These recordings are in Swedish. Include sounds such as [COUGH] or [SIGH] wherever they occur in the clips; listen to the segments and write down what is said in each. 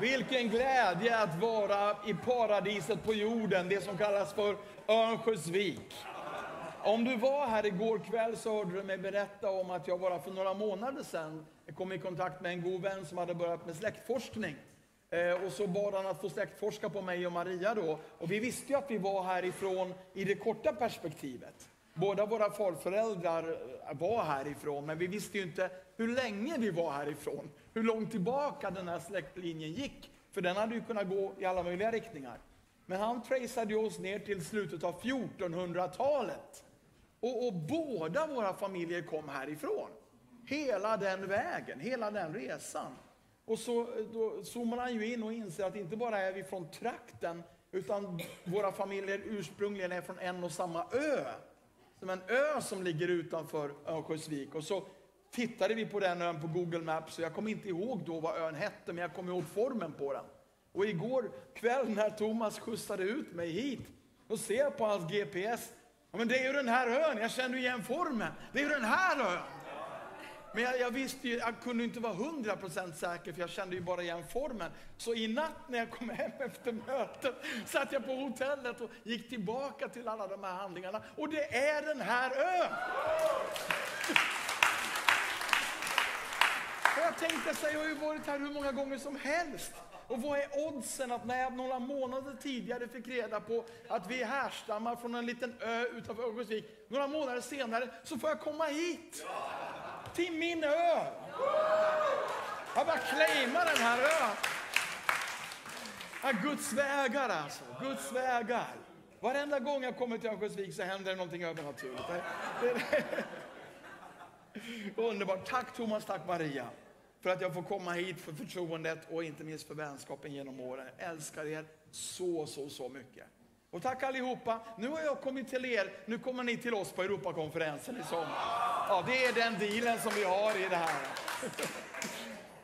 Vilken glädje att vara i paradiset på jorden, det som kallas för Örnsköldsvik. Om du var här igår kväll så hörde du mig berätta om att jag bara för några månader sedan kom i kontakt med en god vän som hade börjat med släktforskning. Eh, och så bad han att få släktforska på mig och Maria då. Och vi visste ju att vi var härifrån i det korta perspektivet. Båda våra farföräldrar var härifrån, men vi visste ju inte hur länge vi var härifrån. Hur långt tillbaka den här släktlinjen gick. För den hade ju kunnat gå i alla möjliga riktningar. Men han traceade oss ner till slutet av 1400-talet. Och, och, båda våra familjer kom härifrån. Hela den vägen, hela den resan. Och så då zoomar han ju in och inser att inte bara är vi från trakten, utan våra familjer ursprungligen är från en och samma ö. Som en ö som ligger utanför Örnsköldsvik. Och så tittade vi på den ön på Google Maps och jag kommer inte ihåg då vad ön hette, men jag kommer ihåg formen på den. Och igår kväll när Thomas skjutsade ut mig hit, då ser jag på hans GPS, ja, men det är ju den här ön, jag känner igen formen, det är ju den här ön. Men jag, jag, visste ju, jag kunde inte vara 100% säker för jag kände ju bara igen formen. Så i natt när jag kom hem efter mötet satt jag på hotellet och gick tillbaka till alla de här handlingarna. Och det är den här ön! Och jag tänkte så jag har ju varit här hur många gånger som helst. Och vad är oddsen att när jag några månader tidigare fick reda på att vi härstammar från en liten ö utanför Örnsköldsvik, några månader senare så får jag komma hit till min ö. Jag bara claimar den här ön. Ja, Guds vägar alltså, Guds vägar. Varenda gång jag kommer till Örnsköldsvik så händer det någonting övernaturligt. [LAUGHS] Underbart. Tack Thomas, tack Maria för att jag får komma hit, för förtroendet och inte minst för vänskapen genom åren. Jag älskar er så, så, så mycket. Och tack allihopa. Nu har jag kommit till er, nu kommer ni till oss på Europakonferensen i sommar. Ja, det är den dealen som vi har i det här. Det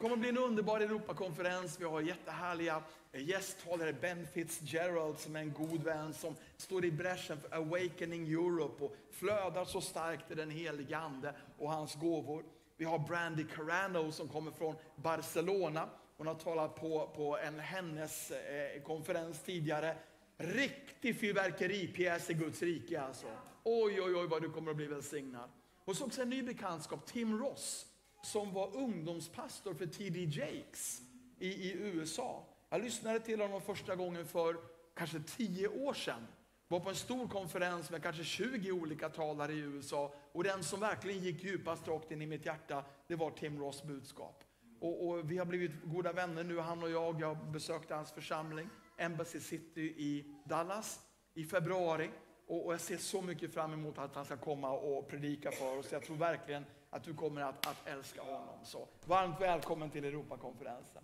kommer bli en underbar Europakonferens. Vi har jättehärliga gästtalare. Ben Fitzgerald som är en god vän som står i bräschen för Awakening Europe och flödar så starkt i den heliga Ande och hans gåvor. Vi har Brandy Carano som kommer från Barcelona. Hon har talat på, på en hennes eh, konferens tidigare. Riktig fyrverkeripjäs i Guds rike alltså. Oj, oj, oj vad du kommer att bli välsignad. Och så också en ny bekantskap, Tim Ross, som var ungdomspastor för T.D. Jakes i, i USA. Jag lyssnade till honom första gången för kanske tio år sedan. Var på en stor konferens med kanske 20 olika talare i USA. Och den som verkligen gick djupast rakt in i mitt hjärta, det var Tim Ross budskap. Och, och vi har blivit goda vänner nu, han och jag. Jag besökte hans församling, Embassy City i Dallas i februari. Och, och jag ser så mycket fram emot att han ska komma och predika för oss. Jag tror verkligen att du kommer att, att älska honom. Så varmt välkommen till Europakonferensen.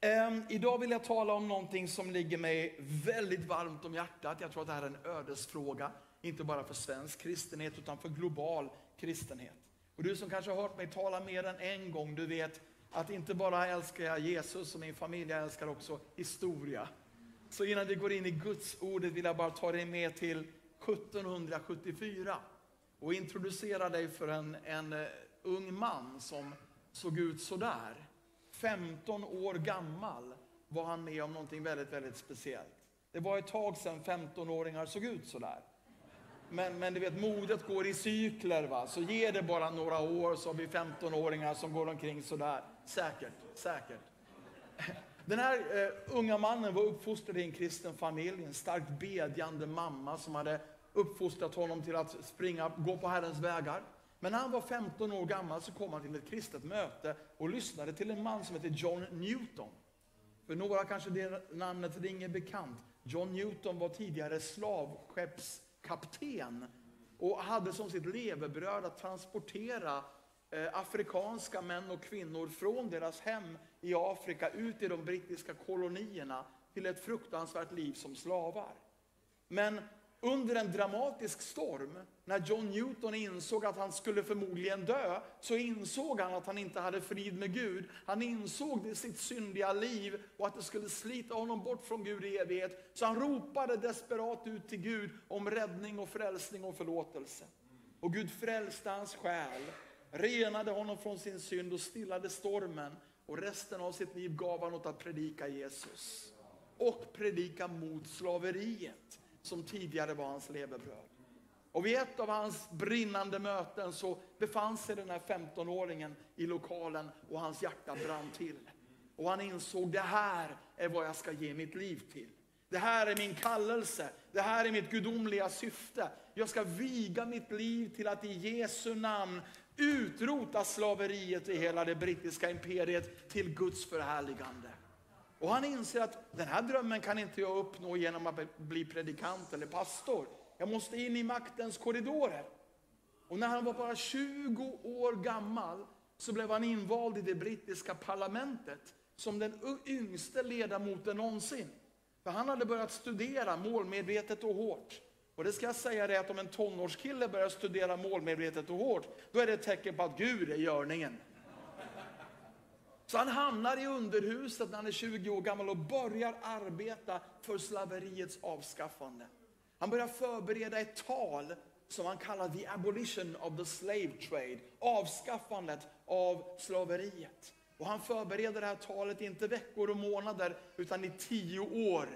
Ehm, idag vill jag tala om någonting som ligger mig väldigt varmt om hjärtat. Jag tror att det här är en ödesfråga, inte bara för svensk kristenhet utan för global kristenhet. Och du som kanske har hört mig tala mer än en gång, du vet att inte bara älskar jag Jesus och min familj, jag älskar också historia. Så innan vi går in i Guds ordet vill jag bara ta dig med till 1774 och introducera dig för en, en eh, ung man som såg ut sådär. 15 år gammal var han med om någonting väldigt, väldigt speciellt. Det var ett tag sedan 15-åringar såg ut sådär. Men, men du vet, modet går i cykler. Va? Så ge det bara några år så har vi 15-åringar som går omkring sådär. Säkert, säkert. Den här eh, unga mannen var uppfostrad i en kristen familj, en starkt bedjande mamma som hade uppfostrat honom till att springa, gå på Herrens vägar. Men när han var 15 år gammal så kom han till ett kristet möte och lyssnade till en man som heter John Newton. För några kanske det namnet ringer bekant. John Newton var tidigare slavskeppskapten och hade som sitt levebröd att transportera eh, afrikanska män och kvinnor från deras hem i Afrika ut i de brittiska kolonierna till ett fruktansvärt liv som slavar. Men under en dramatisk storm, när John Newton insåg att han skulle förmodligen dö, så insåg han att han inte hade frid med Gud. Han insåg det sitt syndiga liv och att det skulle slita honom bort från Gud i evighet. Så han ropade desperat ut till Gud om räddning och frälsning och förlåtelse. Och Gud frälste hans själ, renade honom från sin synd och stillade stormen. Och resten av sitt liv gav han åt att predika Jesus. Och predika mot slaveriet, som tidigare var hans levebröd. Och vid ett av hans brinnande möten så befann sig den här 15-åringen i lokalen och hans hjärta brann till. Och han insåg, det här är vad jag ska ge mitt liv till. Det här är min kallelse, det här är mitt gudomliga syfte. Jag ska viga mitt liv till att i Jesu namn utrota slaveriet i hela det brittiska imperiet till Guds förhärligande. Och han inser att den här drömmen kan inte jag uppnå genom att bli predikant eller pastor. Jag måste in i maktens korridorer. Och när han var bara 20 år gammal så blev han invald i det brittiska parlamentet som den yngste ledamoten någonsin. För han hade börjat studera målmedvetet och hårt. Och det ska jag säga dig att om en tonårskille börjar studera målmedvetet och hårt, då är det ett tecken på att Gud är görningen. Så han hamnar i underhuset när han är 20 år gammal och börjar arbeta för slaveriets avskaffande. Han börjar förbereda ett tal som han kallar the abolition of the slave trade, avskaffandet av slaveriet. Och han förbereder det här talet inte veckor och månader utan i tio år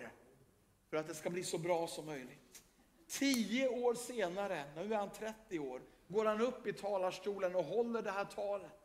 för att det ska bli så bra som möjligt. Tio år senare, nu är han 30 år, går han upp i talarstolen och håller det här talet.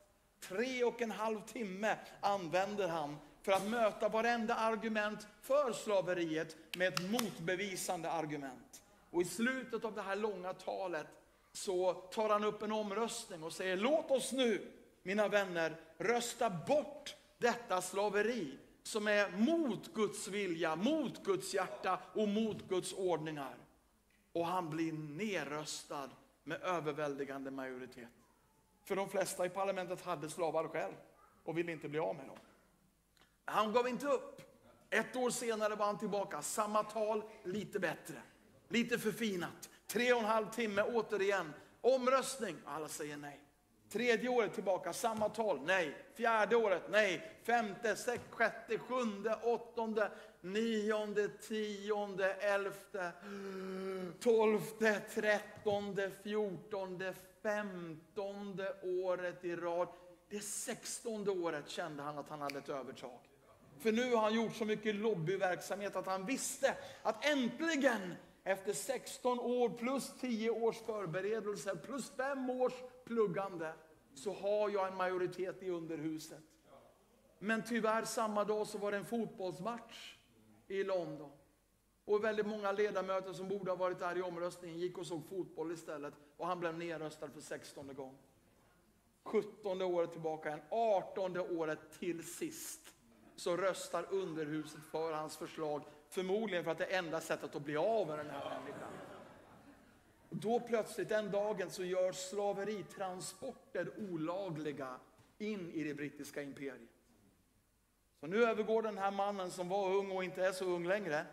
Tre och en halv timme använder han för att möta varenda argument för slaveriet med ett motbevisande argument. Och i slutet av det här långa talet så tar han upp en omröstning och säger låt oss nu, mina vänner, rösta bort detta slaveri som är mot Guds vilja, mot Guds hjärta och mot Guds ordningar. Och han blir nerröstad med överväldigande majoritet. För de flesta i parlamentet hade slavar själv och ville inte bli av med dem. Han gav inte upp. Ett år senare var han tillbaka, samma tal, lite bättre. Lite förfinat. Tre och en halv timme återigen. Omröstning, alla säger nej. Tredje året tillbaka, samma tal, nej. Fjärde året, nej. Femte, sex, sjätte, sjunde, åttonde, nionde, tionde, elfte, tolfte, trettonde, fjortonde, femtonde året i rad. Det sextonde året kände han att han hade ett övertag. För nu har han gjort så mycket lobbyverksamhet att han visste att äntligen efter 16 år plus 10 års förberedelser plus 5 års pluggande så har jag en majoritet i underhuset. Men tyvärr samma dag så var det en fotbollsmatch i London. Och väldigt många ledamöter som borde ha varit där i omröstningen gick och såg fotboll istället. Och han blev nedröstad för 16 gången. 17 året tillbaka igen, 18 året till sist så röstar underhuset för hans förslag. Förmodligen för att det är enda sättet att bli av med den här människan. Då plötsligt, den dagen, så görs slaveritransporter olagliga in i det brittiska imperiet. Så nu övergår den här mannen som var ung och inte är så ung längre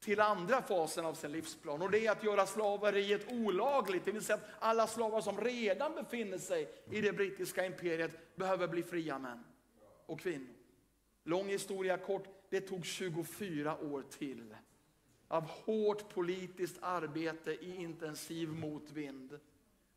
till andra fasen av sin livsplan och det är att göra slaveriet olagligt. Det vill säga att alla slavar som redan befinner sig i det brittiska imperiet behöver bli fria män och kvinnor. Lång historia kort, det tog 24 år till av hårt politiskt arbete i intensiv motvind.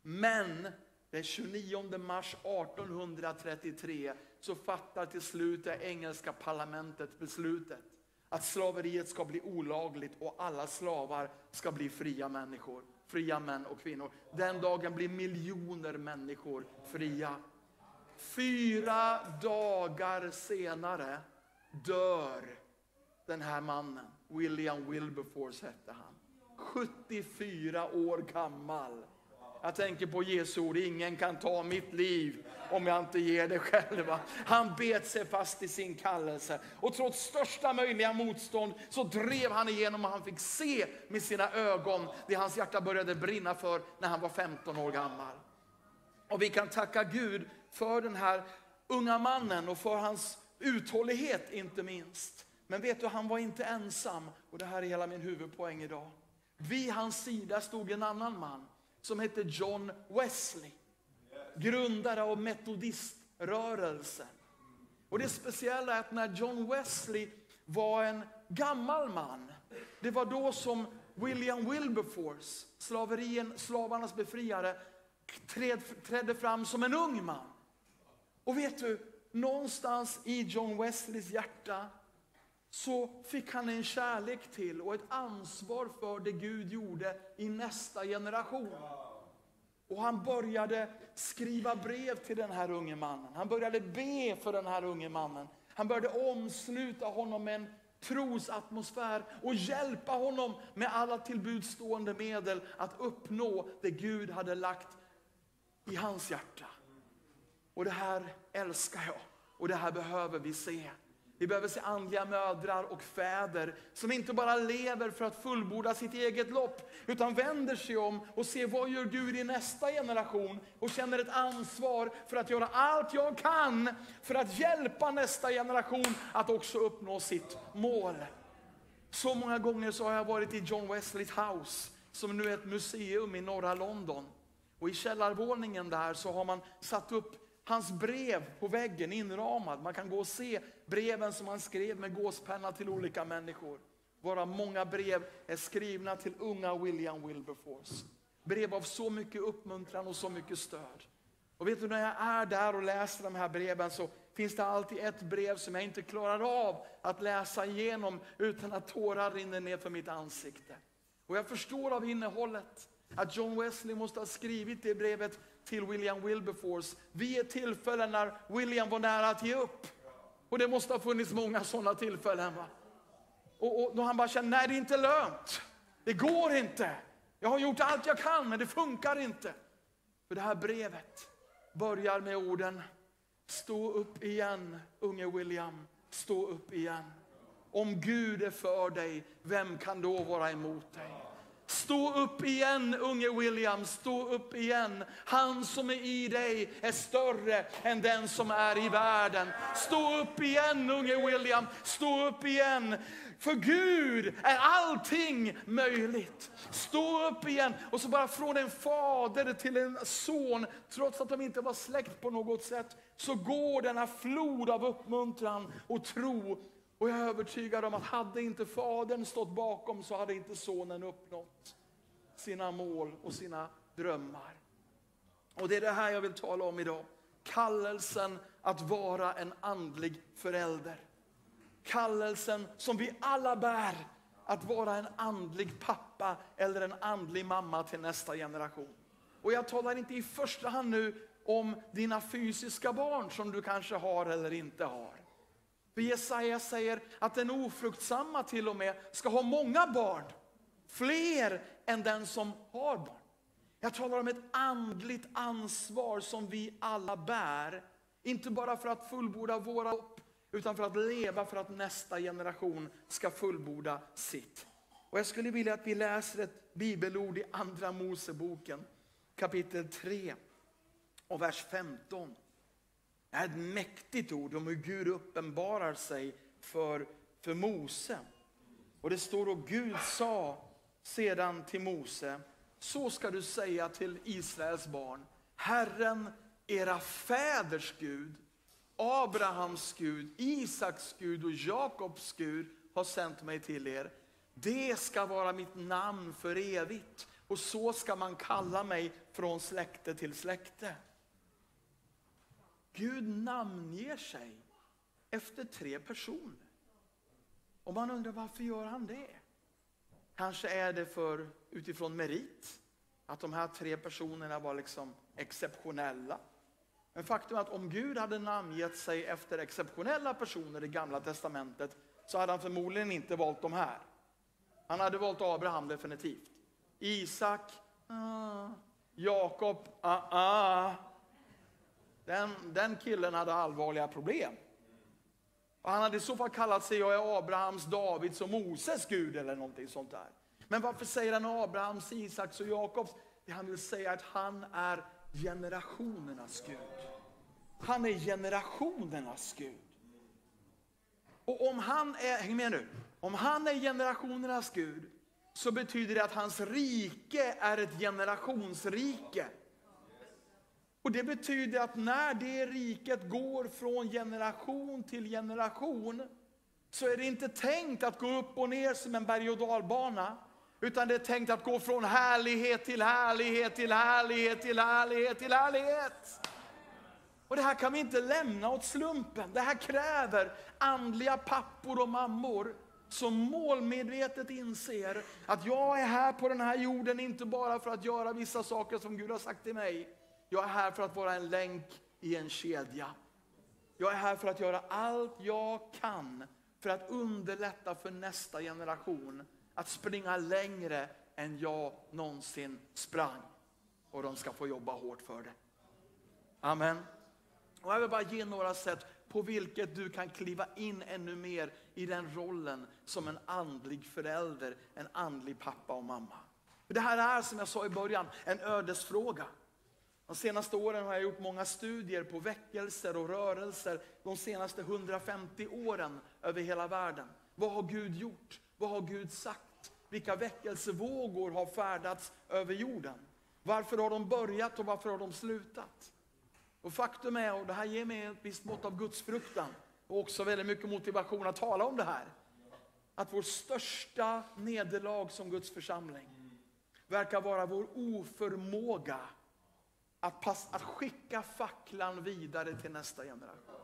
Men den 29 mars 1833 så fattar till slut det engelska parlamentet beslutet att slaveriet ska bli olagligt och alla slavar ska bli fria människor. Fria män och kvinnor. Den dagen blir miljoner människor fria. Fyra dagar senare dör den här mannen. William Wilberforce hette han. 74 år gammal. Jag tänker på Jesu ord, ingen kan ta mitt liv om jag inte ger det själva. Han bet sig fast i sin kallelse och trots största möjliga motstånd så drev han igenom och han fick se med sina ögon det hans hjärta började brinna för när han var 15 år gammal. Och vi kan tacka Gud för den här unga mannen och för hans uthållighet inte minst. Men vet du, han var inte ensam och det här är hela min huvudpoäng idag. Vid hans sida stod en annan man som hette John Wesley. Grundare av metodiströrelsen. Och det speciella är att när John Wesley var en gammal man, det var då som William Wilberforce, slaverien, slavarnas befriare, träd, trädde fram som en ung man. Och vet du, någonstans i John Wesleys hjärta så fick han en kärlek till och ett ansvar för det Gud gjorde i nästa generation. Och han började skriva brev till den här unge mannen. Han började be för den här unge mannen. Han började omsluta honom med en trosatmosfär och hjälpa honom med alla tillbudstående medel att uppnå det Gud hade lagt i hans hjärta. Och det här älskar jag och det här behöver vi se. Vi behöver se andliga mödrar och fäder som inte bara lever för att fullborda sitt eget lopp, utan vänder sig om och ser vad gör Gud i nästa generation och känner ett ansvar för att göra allt jag kan för att hjälpa nästa generation att också uppnå sitt mål. Så många gånger så har jag varit i John Wesleys House, som nu är ett museum i norra London. Och i källarvåningen där så har man satt upp hans brev på väggen inramad. Man kan gå och se breven som han skrev med gåspenna till olika människor. Våra många brev är skrivna till unga William Wilberforce. Brev av så mycket uppmuntran och så mycket stöd. Och vet du, när jag är där och läser de här breven så finns det alltid ett brev som jag inte klarar av att läsa igenom utan att tårar rinner ner för mitt ansikte. Och jag förstår av innehållet att John Wesley måste ha skrivit det brevet till William Wilberforce vid ett tillfälle när William var nära att ge upp. Och det måste ha funnits många sådana tillfällen. Va? Och, och då han bara känner, nej det är inte lönt. Det går inte. Jag har gjort allt jag kan men det funkar inte. För det här brevet börjar med orden, stå upp igen unge William, stå upp igen. Om Gud är för dig, vem kan då vara emot dig? Stå upp igen unge William, stå upp igen. Han som är i dig är större än den som är i världen. Stå upp igen unge William, stå upp igen. För Gud är allting möjligt. Stå upp igen. Och så bara från en fader till en son, trots att de inte var släkt på något sätt, så går denna flod av uppmuntran och tro och jag är övertygad om att hade inte fadern stått bakom så hade inte sonen uppnått sina mål och sina drömmar. Och det är det här jag vill tala om idag. Kallelsen att vara en andlig förälder. Kallelsen som vi alla bär att vara en andlig pappa eller en andlig mamma till nästa generation. Och jag talar inte i första hand nu om dina fysiska barn som du kanske har eller inte har. För Jesaja säger att den ofruktsamma till och med ska ha många barn. Fler än den som har barn. Jag talar om ett andligt ansvar som vi alla bär. Inte bara för att fullborda våra hopp, utan för att leva för att nästa generation ska fullborda sitt. Och jag skulle vilja att vi läser ett bibelord i Andra Moseboken kapitel 3 och vers 15. Det är ett mäktigt ord om hur Gud uppenbarar sig för, för Mose. Och det står då Gud sa sedan till Mose, så ska du säga till Israels barn, Herren era fäders Gud, Abrahams Gud, Isaks Gud och Jakobs Gud har sänt mig till er. Det ska vara mitt namn för evigt och så ska man kalla mig från släkte till släkte. Gud namnger sig efter tre personer. Och man undrar varför gör han det? Kanske är det för utifrån merit, att de här tre personerna var liksom exceptionella. Men faktum är att om Gud hade namngett sig efter exceptionella personer i Gamla Testamentet så hade han förmodligen inte valt de här. Han hade valt Abraham definitivt. Isak, ah. Jakob, ah, ah. Den, den killen hade allvarliga problem. Och han hade i så fall kallat sig jag är Abrahams, Davids och Moses Gud eller någonting sånt där. Men varför säger han Abrahams, Isaks och Jakobs? Det han vill säga är att han är generationernas Gud. Han är generationernas Gud. Och om han är, häng med nu, om han är generationernas Gud så betyder det att hans rike är ett generationsrike. Och Det betyder att när det riket går från generation till generation så är det inte tänkt att gå upp och ner som en berg och dalbana. Utan det är tänkt att gå från härlighet till härlighet till härlighet till härlighet till härlighet. Och det här kan vi inte lämna åt slumpen. Det här kräver andliga pappor och mammor som målmedvetet inser att jag är här på den här jorden inte bara för att göra vissa saker som Gud har sagt till mig. Jag är här för att vara en länk i en kedja. Jag är här för att göra allt jag kan för att underlätta för nästa generation att springa längre än jag någonsin sprang. Och de ska få jobba hårt för det. Amen. Och jag vill bara ge några sätt på vilket du kan kliva in ännu mer i den rollen som en andlig förälder, en andlig pappa och mamma. För det här är som jag sa i början en ödesfråga. De senaste åren har jag gjort många studier på väckelser och rörelser de senaste 150 åren över hela världen. Vad har Gud gjort? Vad har Gud sagt? Vilka väckelsevågor har färdats över jorden? Varför har de börjat och varför har de slutat? Och faktum är, och det här ger mig ett visst mått av gudsfruktan och också väldigt mycket motivation att tala om det här, att vårt största nederlag som Guds församling verkar vara vår oförmåga att, pass, att skicka facklan vidare till nästa generation.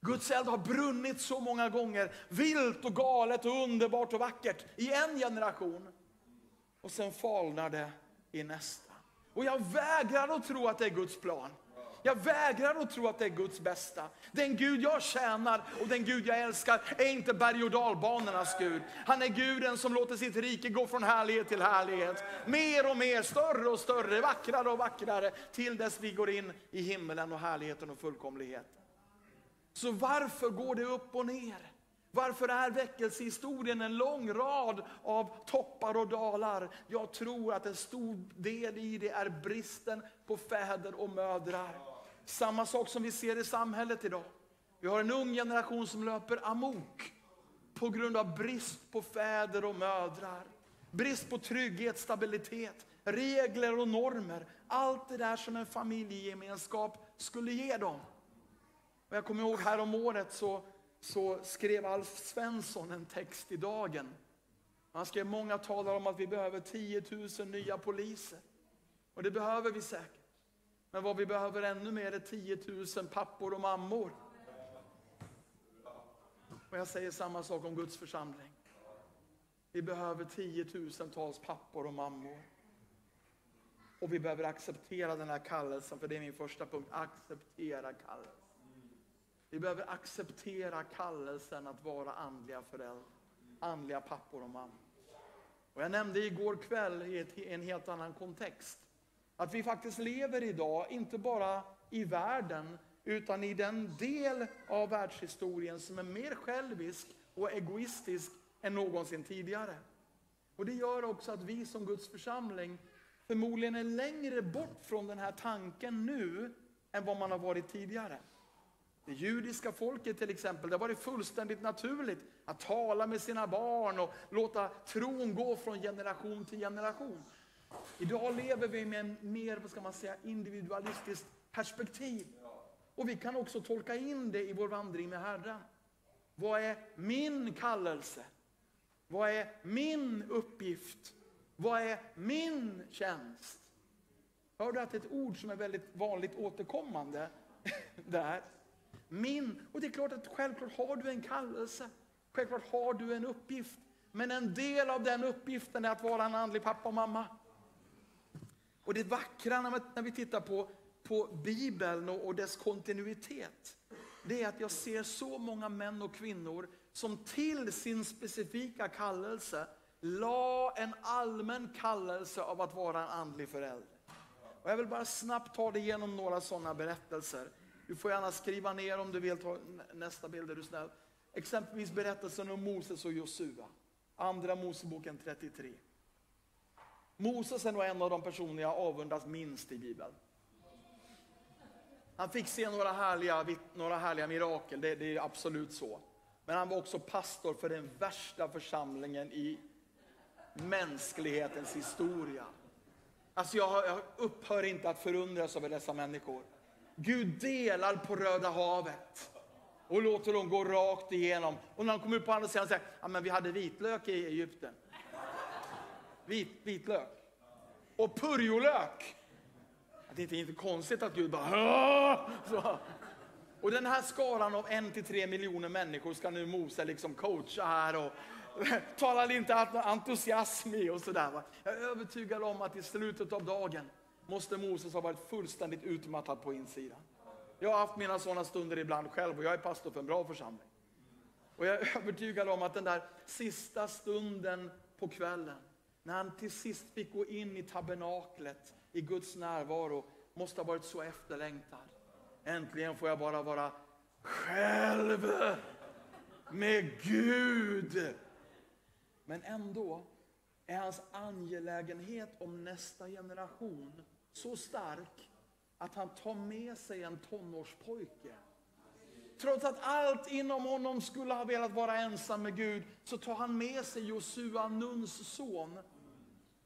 Guds eld har brunnit så många gånger, vilt och galet och underbart och vackert i en generation. Och sen falnar det i nästa. Och jag vägrar att tro att det är Guds plan. Jag vägrar att tro att det är Guds bästa. Den Gud jag tjänar och den Gud jag älskar är inte berg och dalbanornas Gud. Han är Guden som låter sitt rike gå från härlighet till härlighet. Mer och mer, större och större, vackrare och vackrare till dess vi går in i himmelen och härligheten och fullkomligheten. Så varför går det upp och ner? Varför är väckelsehistorien en lång rad av toppar och dalar? Jag tror att en stor del i det är bristen på fäder och mödrar. Samma sak som vi ser i samhället idag. Vi har en ung generation som löper amok på grund av brist på fäder och mödrar. Brist på trygghet, stabilitet, regler och normer. Allt det där som en familjegemenskap skulle ge dem. Och jag kommer ihåg här om året så, så skrev Alf Svensson en text i Dagen. Han skrev många talar om att vi behöver 10 000 nya poliser. Och det behöver vi säkert. Men vad vi behöver ännu mer är 10 000 pappor och mammor. Och jag säger samma sak om Guds församling. Vi behöver tiotusentals pappor och mammor. Och vi behöver acceptera den här kallelsen, för det är min första punkt. Acceptera kallelsen. Vi behöver acceptera kallelsen att vara andliga föräldrar, andliga pappor och mammor. Och jag nämnde igår kväll i en helt annan kontext att vi faktiskt lever idag, inte bara i världen, utan i den del av världshistorien som är mer självisk och egoistisk än någonsin tidigare. Och det gör också att vi som Guds församling förmodligen är längre bort från den här tanken nu än vad man har varit tidigare. Det judiska folket till exempel, det har varit fullständigt naturligt att tala med sina barn och låta tron gå från generation till generation. Idag lever vi med en mer vad ska man säga, individualistiskt perspektiv. Och vi kan också tolka in det i vår vandring med Herren. Vad är min kallelse? Vad är min uppgift? Vad är min tjänst? Hör du att det är ett ord som är väldigt vanligt återkommande [LAUGHS] där? Min. Och det är klart att självklart har du en kallelse. Självklart har du en uppgift. Men en del av den uppgiften är att vara en andlig pappa och mamma. Och det vackra när vi tittar på, på Bibeln och, dess kontinuitet, det är att jag ser så många män och kvinnor som till sin specifika kallelse la en allmän kallelse av att vara en andlig förälder. Och jag vill bara snabbt ta dig igenom några sådana berättelser. Du får gärna skriva ner om du vill ta nästa bild, är du snäll. Exempelvis berättelsen om Moses och Josua. Andra Moseboken 33. Moses är nog en av de personer jag avundas minst i Bibeln. Han fick se några härliga, några härliga mirakel, det, det är absolut så. Men han var också pastor för den värsta församlingen i mänsklighetens historia. Alltså jag, jag upphör inte att förundras över dessa människor. Gud delar på Röda havet och låter dem gå rakt igenom. Och när de kommer ut på andra sidan säger han, ja, vi hade vitlök i Egypten. Vit, vitlök. Och purjolök. Det är inte konstigt att Gud bara... Så. Och den här skaran av en till tre miljoner människor ska nu Mose liksom coacha här och [LAUGHS] talar inte entusiasm i och sådär. Jag är övertygad om att i slutet av dagen måste Moses ha varit fullständigt utmattad på insidan. Jag har haft mina sådana stunder ibland själv och jag är pastor för en bra församling. Och jag är övertygad om att den där sista stunden på kvällen, när han till sist fick gå in i tabernaklet i Guds närvaro, måste ha varit så efterlängtad. Äntligen får jag bara vara själv med Gud. Men ändå är hans angelägenhet om nästa generation så stark att han tar med sig en tonårspojke. Trots att allt inom honom skulle ha velat vara ensam med Gud så tar han med sig Josua, Nuns son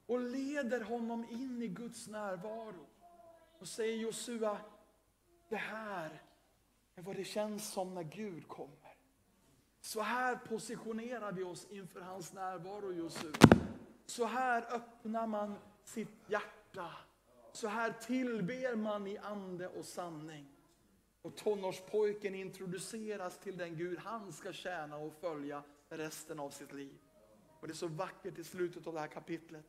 och leder honom in i Guds närvaro. Och säger Josua, det här är vad det känns som när Gud kommer. Så här positionerar vi oss inför hans närvaro Josua. Så här öppnar man sitt hjärta. Så här tillber man i ande och sanning. Och tonårspojken introduceras till den Gud han ska tjäna och följa resten av sitt liv. Och Det är så vackert i slutet av det här kapitlet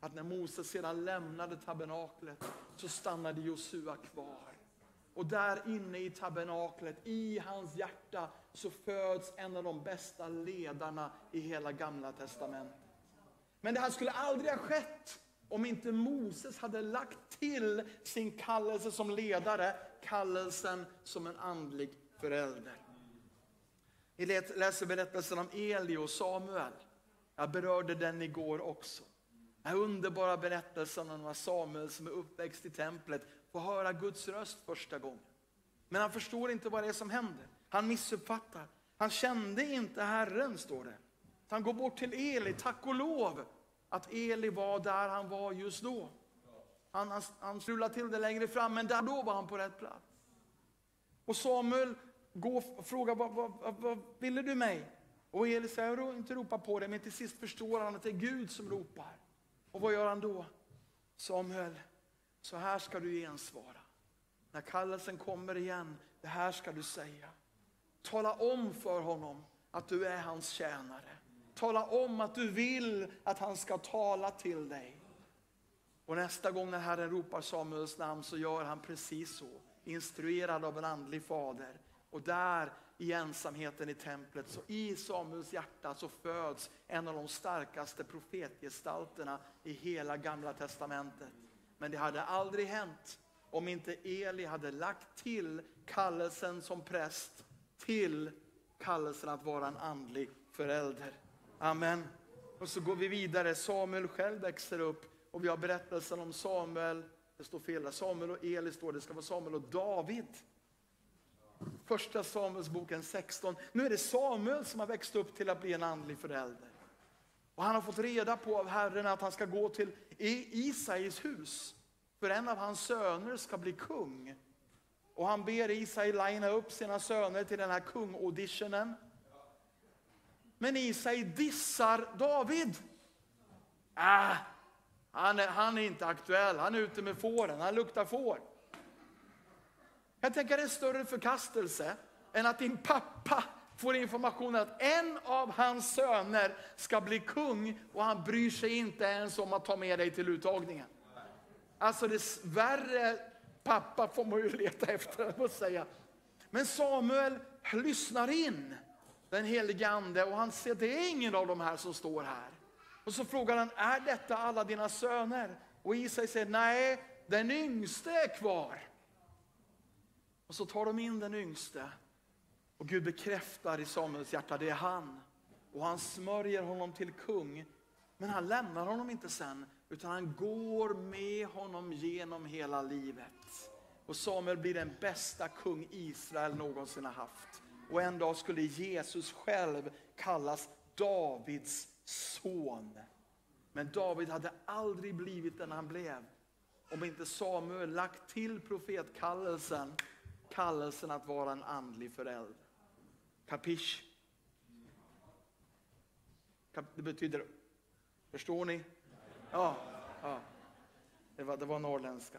att när Moses sedan lämnade tabernaklet så stannade Josua kvar. Och där inne i tabernaklet, i hans hjärta, så föds en av de bästa ledarna i hela gamla testamentet. Men det här skulle aldrig ha skett om inte Moses hade lagt till sin kallelse som ledare, kallelsen som en andlig förälder. Vi läser berättelsen om Eli och Samuel. Jag berörde den igår också. Den här underbara berättelsen om Samuel som är uppväxt i templet får höra Guds röst första gången. Men han förstår inte vad det är som händer. Han missuppfattar. Han kände inte Herren, står det. Han går bort till Eli, tack och lov att Eli var där han var just då. Han, han, han strulade till det längre fram, men där då var han på rätt plats. Och Samuel går och frågar, vad, vad, vad, vad ville du mig? Och Eli säger, jag inte ropa på dig, men till sist förstår han att det är Gud som ropar. Och vad gör han då? Samuel, så här ska du gensvara. När kallelsen kommer igen, det här ska du säga. Tala om för honom att du är hans tjänare. Tala om att du vill att han ska tala till dig. Och nästa gång när Herren ropar Samuels namn så gör han precis så. Instruerad av en andlig fader. Och där i ensamheten i templet, så i Samuels hjärta så föds en av de starkaste profetgestalterna i hela gamla testamentet. Men det hade aldrig hänt om inte Eli hade lagt till kallelsen som präst till kallelsen att vara en andlig förälder. Amen. Och så går vi vidare. Samuel själv växer upp och vi har berättelsen om Samuel. Det står fel där. Samuel och Eli står det. ska vara Samuel och David. Första Samuelsboken 16. Nu är det Samuel som har växt upp till att bli en andlig förälder. Och han har fått reda på av Herren att han ska gå till Isais hus. För en av hans söner ska bli kung. Och han ber Isai linea upp sina söner till den här kungauditionen. Men Isai dissar David. Äh, han, är, han är inte aktuell, han är ute med fåren, han luktar får. Jag tänker det är en större förkastelse än att din pappa får informationen att en av hans söner ska bli kung och han bryr sig inte ens om att ta med dig till uttagningen. Alltså det värre pappa får man ju leta efter, att säga. Men Samuel lyssnar in den helige ande och han ser det är ingen av de här som står här. Och så frågar han, är detta alla dina söner? Och Isai säger, nej, den yngste är kvar. Och så tar de in den yngste. Och Gud bekräftar i Samuels hjärta, det är han. Och han smörjer honom till kung. Men han lämnar honom inte sen, utan han går med honom genom hela livet. Och Samuel blir den bästa kung Israel någonsin har haft. Och en dag skulle Jesus själv kallas Davids son. Men David hade aldrig blivit den han blev om inte Samuel lagt till profetkallelsen, kallelsen att vara en andlig förälder. Kapisch? Det betyder, förstår ni? Ja, ja. Det, var, det var norrländska.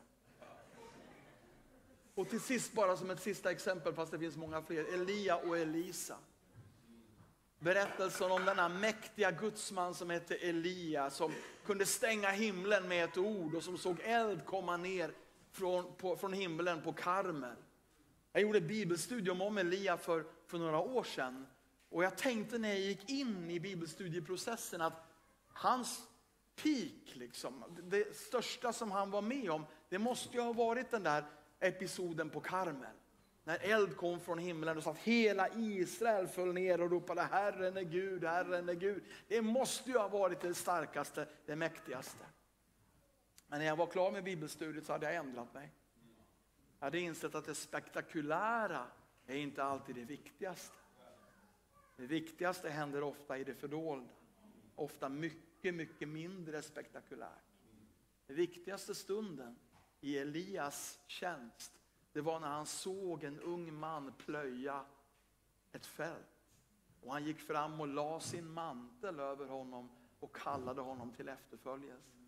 Och till sist bara som ett sista exempel, fast det finns många fler, Elia och Elisa. Berättelsen om denna mäktiga gudsman som hette Elia, som kunde stänga himlen med ett ord och som såg eld komma ner från, på, från himlen på Karmel. Jag gjorde bibelstudium om Elia för, för några år sedan. Och jag tänkte när jag gick in i bibelstudieprocessen att hans peak, liksom, det största som han var med om, det måste ju ha varit den där episoden på Karmel. När eld kom från himlen och så att hela Israel föll ner och ropade Herren är Gud, Herren är Gud. Det måste ju ha varit det starkaste, det mäktigaste. Men när jag var klar med bibelstudiet så hade jag ändrat mig. Jag hade insett att det spektakulära är inte alltid det viktigaste. Det viktigaste händer ofta i det fördolda. Ofta mycket, mycket mindre spektakulärt. Den viktigaste stunden i Elias tjänst, det var när han såg en ung man plöja ett fält. Och han gick fram och la sin mantel över honom och kallade honom till efterföljelse.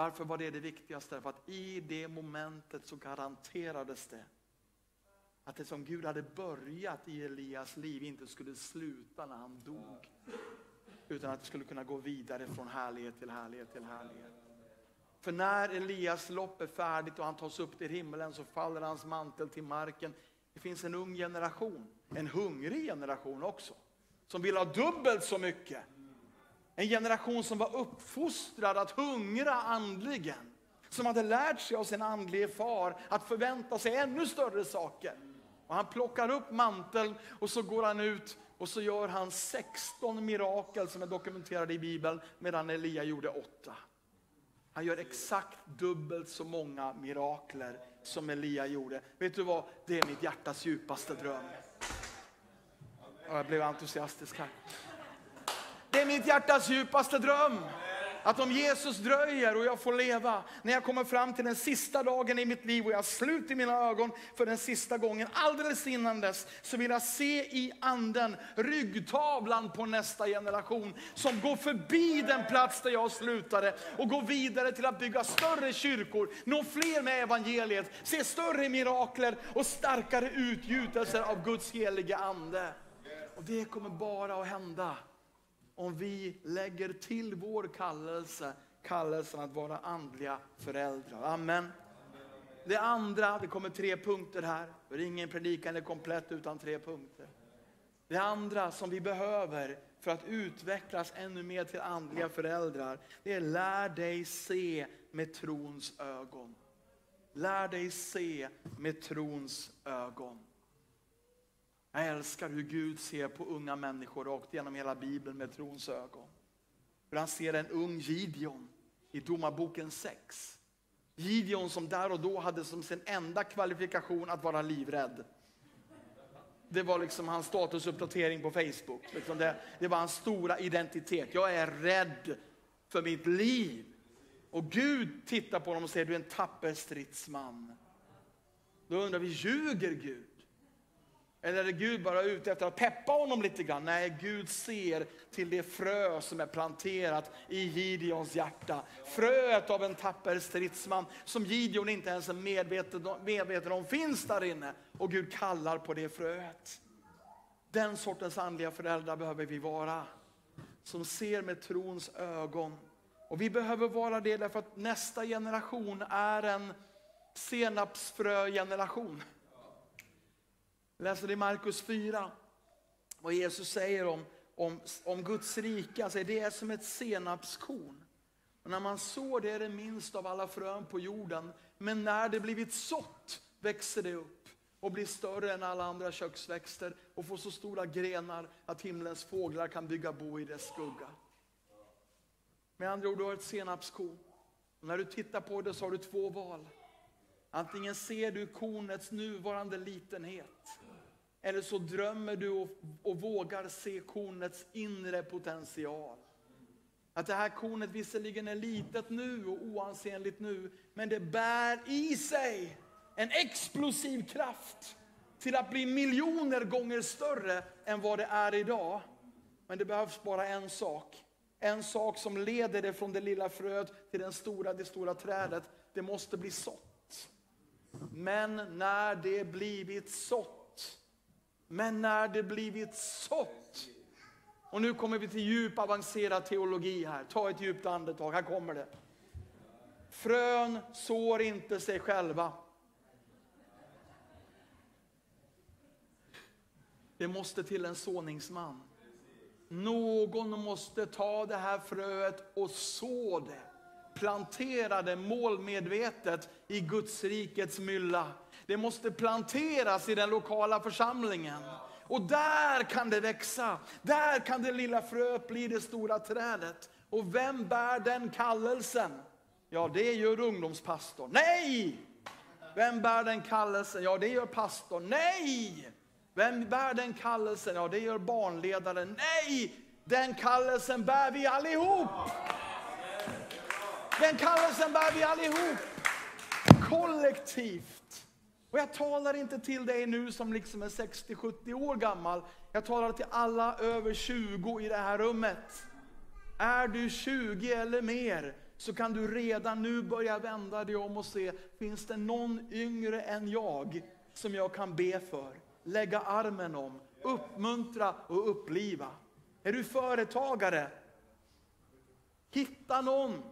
Varför var det det viktigaste? För att i det momentet så garanterades det att det som Gud hade börjat i Elias liv inte skulle sluta när han dog. Utan att det skulle kunna gå vidare från härlighet till härlighet till härlighet. För när Elias lopp är färdigt och han tas upp till himlen så faller hans mantel till marken. Det finns en ung generation, en hungrig generation också, som vill ha dubbelt så mycket. En generation som var uppfostrad att hungra andligen. Som hade lärt sig av sin andlige far att förvänta sig ännu större saker. Och han plockar upp manteln och så går han ut och så gör han 16 mirakel som är dokumenterade i Bibeln medan Elia gjorde 8. Han gör exakt dubbelt så många mirakler som Elia gjorde. Vet du vad? Det är mitt hjärtas djupaste dröm. Jag blev entusiastisk här. Det är mitt hjärtas djupaste dröm. Att om Jesus dröjer och jag får leva, när jag kommer fram till den sista dagen i mitt liv och jag sluter mina ögon för den sista gången, alldeles innan dess, så vill jag se i anden ryggtavlan på nästa generation som går förbi den plats där jag slutade och går vidare till att bygga större kyrkor, nå fler med evangeliet, se större mirakler och starkare utgjutelser av Guds heliga ande. Och det kommer bara att hända om vi lägger till vår kallelse, kallelsen att vara andliga föräldrar. Amen. Det andra, det kommer tre punkter här. För ingen predikan är komplett utan tre punkter. Det andra som vi behöver för att utvecklas ännu mer till andliga föräldrar, det är lär dig se med trons ögon. Lär dig se med trons ögon. Jag älskar hur Gud ser på unga människor rakt genom hela Bibeln med trons ögon. Hur han ser en ung Gideon i Domarboken 6. Gideon som där och då hade som sin enda kvalifikation att vara livrädd. Det var liksom hans statusuppdatering på Facebook. Liksom det, det var hans stora identitet. Jag är rädd för mitt liv. Och Gud tittar på honom och säger, du är en tapper stridsman. Då undrar vi, ljuger Gud? Eller är Gud bara ute efter att peppa honom lite grann? Nej, Gud ser till det frö som är planterat i Gideons hjärta. Fröet av en tapper stridsman som Gideon inte ens är medveten, medveten om finns där inne. Och Gud kallar på det fröet. Den sortens andliga föräldrar behöver vi vara. Som ser med trons ögon. Och vi behöver vara det därför att nästa generation är en senapsfrö-generation läser i Markus 4, vad Jesus säger om, om, om Guds rike. Alltså det är som ett senapskorn. Och när man sår det är det minst av alla frön på jorden. Men när det blivit sått växer det upp och blir större än alla andra köksväxter och får så stora grenar att himlens fåglar kan bygga bo i dess skugga. Med andra ord, du har ett senapskorn. Och när du tittar på det så har du två val. Antingen ser du kornets nuvarande litenhet eller så drömmer du och, och vågar se kornets inre potential. Att det här kornet visserligen är litet nu och oansenligt nu, men det bär i sig en explosiv kraft till att bli miljoner gånger större än vad det är idag. Men det behövs bara en sak. En sak som leder det från det lilla fröet till den stora, det stora trädet. Det måste bli sått. Men när det blivit sått, men när det blivit sått. Och nu kommer vi till djup avancerad teologi här. Ta ett djupt andetag, här kommer det. Frön sår inte sig själva. Det måste till en såningsman. Någon måste ta det här fröet och så det. Plantera det målmedvetet i Guds rikets mylla. Det måste planteras i den lokala församlingen. Och där kan det växa. Där kan det lilla fröet bli det stora trädet. Och vem bär den kallelsen? Ja, det gör ungdomspastorn. Nej! Vem bär den kallelsen? Ja, det gör pastorn. Nej! Vem bär den kallelsen? Ja, det gör barnledaren. Nej! Den kallelsen bär vi allihop! Den kallelsen bär vi allihop! Kollektivt. Och jag talar inte till dig nu som liksom är 60-70 år gammal. Jag talar till alla över 20 i det här rummet. Är du 20 eller mer så kan du redan nu börja vända dig om och se, finns det någon yngre än jag som jag kan be för? Lägga armen om, uppmuntra och uppliva. Är du företagare? Hitta någon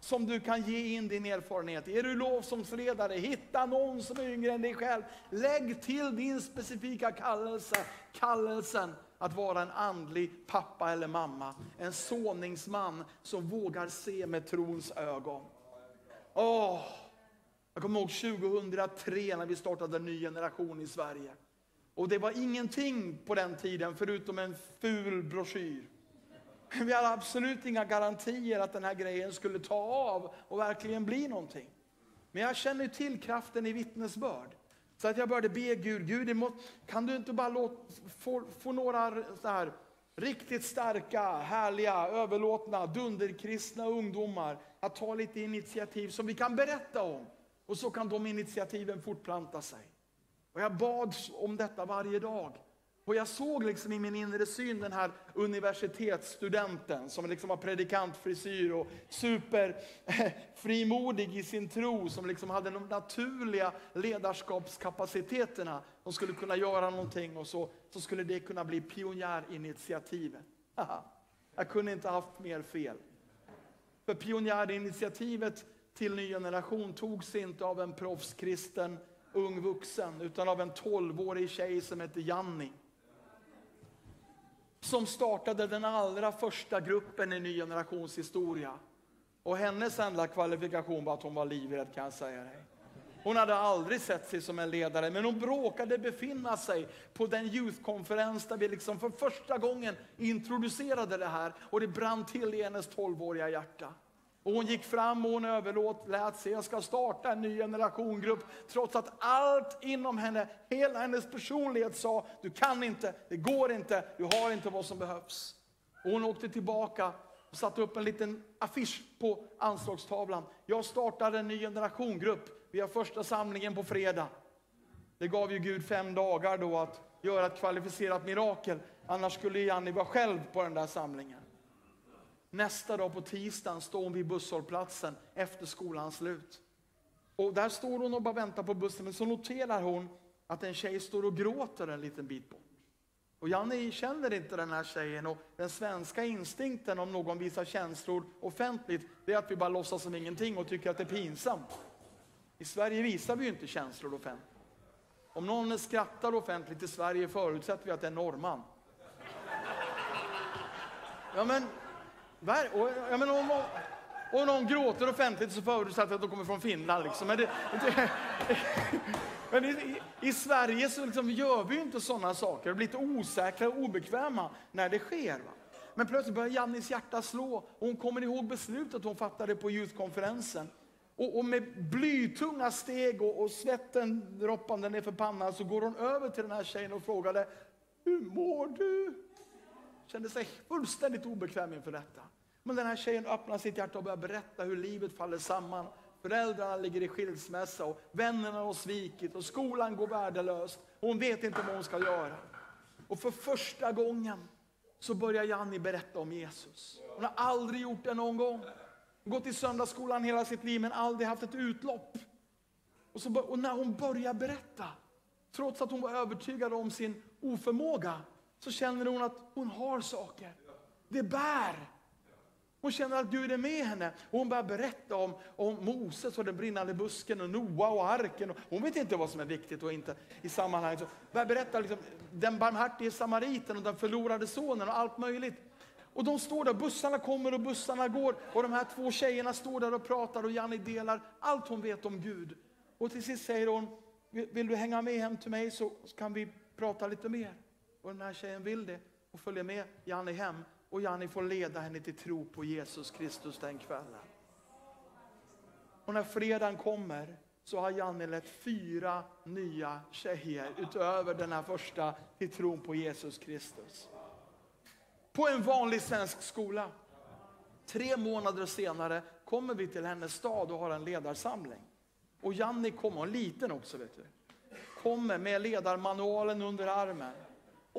som du kan ge in din erfarenhet Är du lovsångsledare, hitta någon som är yngre än dig själv. Lägg till din specifika kallelse, kallelsen att vara en andlig pappa eller mamma. En såningsman som vågar se med trons ögon. Åh, jag kommer ihåg 2003 när vi startade en ny generation i Sverige. Och det var ingenting på den tiden förutom en ful broschyr. Vi hade absolut inga garantier att den här grejen skulle ta av och verkligen bli någonting. Men jag känner till kraften i vittnesbörd. Så att jag började be Gud, Gud kan du inte bara låta, få, få några så här, riktigt starka, härliga, överlåtna, dunderkristna ungdomar att ta lite initiativ som vi kan berätta om. Och så kan de initiativen fortplanta sig. Och jag bad om detta varje dag. Och jag såg liksom i min inre syn den här universitetsstudenten som liksom har predikantfrisyr och superfrimodig eh, i sin tro, som liksom hade de naturliga ledarskapskapaciteterna. De skulle kunna göra någonting och så, så skulle det kunna bli pionjärinitiativet. Jag kunde inte haft mer fel. För pionjärinitiativet till ny generation togs inte av en proffskristen ung vuxen, utan av en tolvårig tjej som hette Janni som startade den allra första gruppen i Ny Generations historia. Och hennes enda kvalifikation var att hon var livrädd kan jag säga dig. Hon hade aldrig sett sig som en ledare, men hon råkade befinna sig på den youthkonferens där vi liksom för första gången introducerade det här och det brann till i hennes 12-åriga hjärta. Och hon gick fram och hon överlåt, lät sig, jag ska starta en ny generationgrupp. Trots att allt inom henne, hela hennes personlighet sa, du kan inte, det går inte, du har inte vad som behövs. Och hon åkte tillbaka och satte upp en liten affisch på anslagstavlan. Jag startade en ny generationgrupp, vi har första samlingen på fredag. Det gav ju Gud fem dagar då att göra ett kvalificerat mirakel. Annars skulle Janni vara själv på den där samlingen. Nästa dag på tisdagen står hon vid busshållplatsen efter skolans slut. Och där står hon och bara väntar på bussen, men så noterar hon att en tjej står och gråter en liten bit bort. Och Janne känner inte den här tjejen och den svenska instinkten om någon visar känslor offentligt, det är att vi bara låtsas som ingenting och tycker att det är pinsamt. I Sverige visar vi ju inte känslor offentligt. Om någon skrattar offentligt i Sverige förutsätter vi att det är norrman. Ja men och, jag menar, om, någon, om någon gråter offentligt så förutsätter jag att de kommer från Finland. Liksom. Men, det, det, [LAUGHS] men i, i, Sverige så liksom gör vi ju inte sådana saker. Vi blir lite osäkra och obekväma när det sker. Va? Men plötsligt börjar Jannis hjärta slå och hon kommer ihåg beslutet hon fattade på youthkonferensen. Och, och med blytunga steg och, och svetten droppande ner för pannan så går hon över till den här tjejen och frågade Hur mår du? Kände sig fullständigt obekväm inför detta. Men den här tjejen öppnar sitt hjärta och börjar berätta hur livet faller samman. Föräldrarna ligger i skilsmässa och vännerna har svikit och skolan går värdelöst. hon vet inte vad hon ska göra. Och för första gången så börjar Janni berätta om Jesus. Hon har aldrig gjort det någon gång. Hon gått i söndagsskolan hela sitt liv men aldrig haft ett utlopp. Och, så, och när hon börjar berätta, trots att hon var övertygad om sin oförmåga, så känner hon att hon har saker. Det bär. Hon känner att Gud är med henne. Och hon börjar berätta om, om Moses och den brinnande busken och Noa och arken. Hon vet inte vad som är viktigt och inte i sammanhanget. Så börjar berätta liksom, den barmhärtige samariten och den förlorade sonen och allt möjligt. Och de står där, bussarna kommer och bussarna går. Och de här två tjejerna står där och pratar och Janni delar allt hon vet om Gud. Och till sist säger hon, vill du hänga med hem till mig så kan vi prata lite mer. Och den här tjejen vill det och följer med Janni hem. Och Janni får leda henne till tro på Jesus Kristus den kvällen. Och när fredagen kommer så har Janni lett fyra nya tjejer utöver den här första till tron på Jesus Kristus. På en vanlig svensk skola. Tre månader senare kommer vi till hennes stad och har en ledarsamling. Och Janni kommer, och liten också vet du, kommer med ledarmanualen under armen.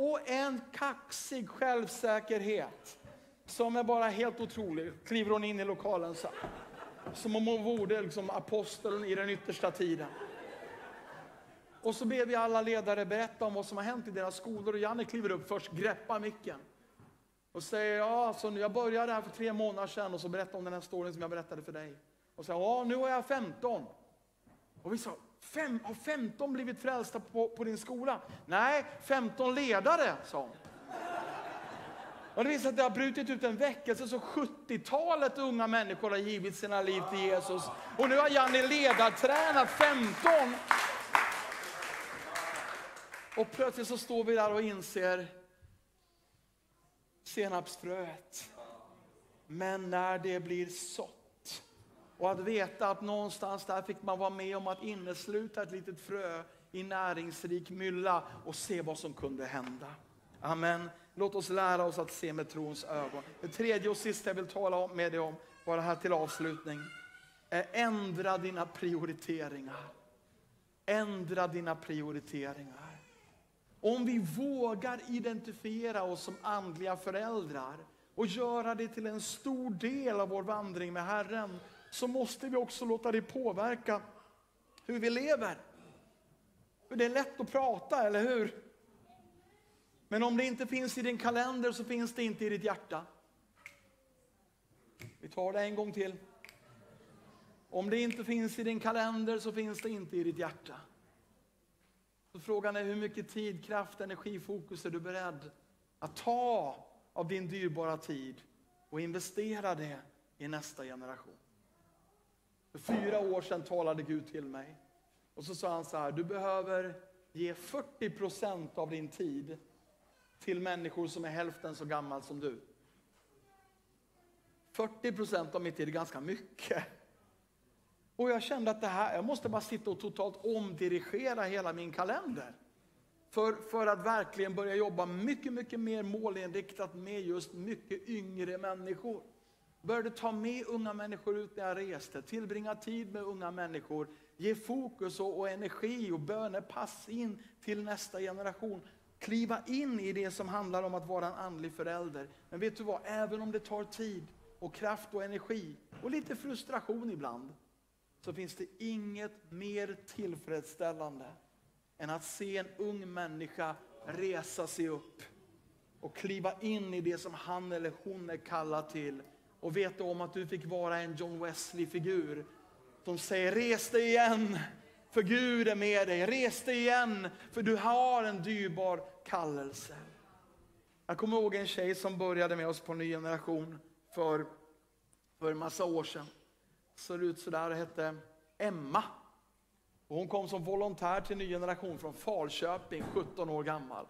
Och en kaxig självsäkerhet som är bara helt otrolig. Kliver hon in i lokalen så som om hon vore liksom aposteln i den yttersta tiden. Och så ber vi alla ledare berätta om vad som har hänt i deras skolor. Och Janne kliver upp först, greppar micken. Och säger, ja, alltså, jag började här för tre månader sedan och så berättar om den här storyn som jag berättade för dig. Och säger, ja, nu har jag 15. Och vi sa, Fem, har 15 blivit frälsta på, på din skola? Nej, 15 ledare, sa hon. Och det visar att det har brutit ut en väckelse så 70-talet unga människor har givit sina liv till Jesus. Och nu har Janni ledartränat 15. Och plötsligt så står vi där och inser senapsfröet. Men när det blir sått och att veta att någonstans där fick man vara med om att innesluta ett litet frö i näringsrik mylla och se vad som kunde hända. Amen. Låt oss lära oss att se med trons ögon. Det tredje och sista jag vill tala med dig om, bara här till avslutning, är ändra dina prioriteringar. Ändra dina prioriteringar. Om vi vågar identifiera oss som andliga föräldrar och göra det till en stor del av vår vandring med Herren, så måste vi också låta det påverka hur vi lever. För det är lätt att prata, eller hur? Men om det inte finns i din kalender så finns det inte i ditt hjärta. Vi tar det en gång till. Om det inte finns i din kalender så finns det inte i ditt hjärta. Så frågan är hur mycket tid, kraft, energi, fokus är du beredd att ta av din dyrbara tid och investera det i nästa generation. För fyra år sedan talade Gud till mig. Och så sa han så här, du behöver ge 40 procent av din tid till människor som är hälften så gammal som du. 40 procent av min tid är ganska mycket. Och jag kände att det här, jag måste bara sitta och totalt omdirigera hela min kalender. För, för att verkligen börja jobba mycket, mycket mer målinriktat med just mycket yngre människor. Började ta med unga människor ut när jag reste, tillbringa tid med unga människor, ge fokus och, och energi och bönepass in till nästa generation. Kliva in i det som handlar om att vara en andlig förälder. Men vet du vad, även om det tar tid och kraft och energi och lite frustration ibland, så finns det inget mer tillfredsställande än att se en ung människa resa sig upp och kliva in i det som han eller hon är kallad till och veta om att du fick vara en John Wesley-figur som säger res dig igen, för Gud är med dig. Res dig igen, för du har en dyrbar kallelse. Jag kommer ihåg en tjej som började med oss på Ny Generation för, för en massa år sedan. Såg ut sådär och hette Emma. Och hon kom som volontär till Ny Generation från Falköping, 17 år gammal.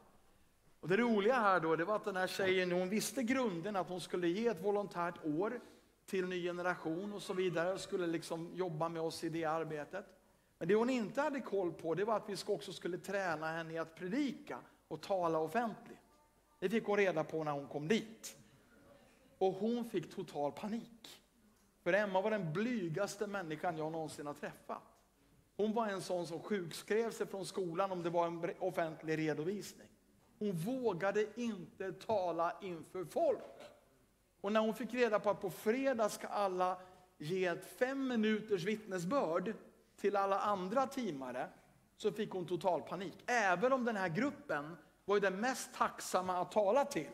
Och det roliga här då, det var att den här tjejen, hon visste grunden att hon skulle ge ett volontärt år till ny generation och så vidare, och skulle liksom jobba med oss i det arbetet. Men det hon inte hade koll på, det var att vi också skulle träna henne i att predika och tala offentligt. Det fick hon reda på när hon kom dit. Och hon fick total panik. För Emma var den blygaste människan jag någonsin har träffat. Hon var en sån som sjukskrev sig från skolan om det var en offentlig redovisning. Hon vågade inte tala inför folk. Och när hon fick reda på att på fredag ska alla ge ett fem minuters vittnesbörd till alla andra teamare så fick hon total panik. Även om den här gruppen var ju den mest tacksamma att tala till.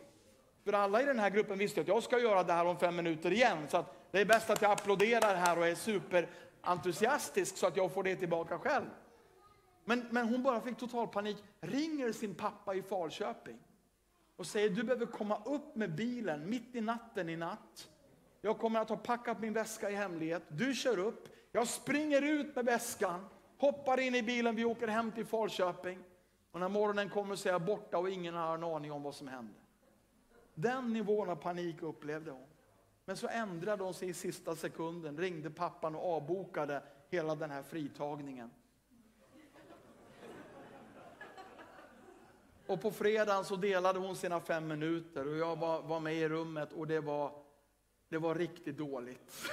För alla i den här gruppen visste att jag ska göra det här om fem minuter igen. Så att det är bäst att jag applåderar här och är superentusiastisk så att jag får det tillbaka själv. Men, men hon bara fick total panik, ringer sin pappa i Falköping och säger du behöver komma upp med bilen mitt i natten i natt. Jag kommer att ha packat min väska i hemlighet. Du kör upp, jag springer ut med väskan, hoppar in i bilen, vi åker hem till Falköping. Och när morgonen kommer så är jag borta och ingen har en aning om vad som hände. Den nivån av panik upplevde hon. Men så ändrade hon sig i sista sekunden, ringde pappan och avbokade hela den här fritagningen. Och på fredagen så delade hon sina fem minuter och jag var, var med i rummet och det var, det var riktigt dåligt. [LAUGHS]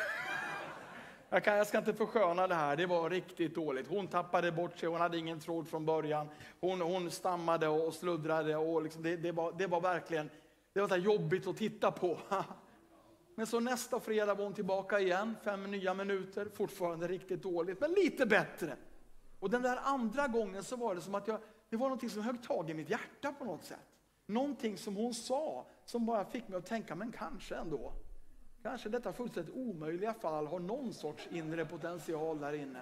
Jag, kan, jag ska inte försköna det här, det var riktigt dåligt. Hon tappade bort sig, hon hade ingen tråd från början. Hon, hon stammade och sluddrade och liksom det, det, var, det var verkligen det var så jobbigt att titta på. [LAUGHS] Men så nästa fredag var hon tillbaka igen, fem nya minuter, fortfarande riktigt dåligt, men lite bättre. Och den där andra gången så var det som att jag, det var någonting som högg tag i mitt hjärta på något sätt. Någonting som hon sa som bara fick mig att tänka, men kanske ändå. Kanske detta fullständigt omöjliga fall har någon sorts inre potential där inne.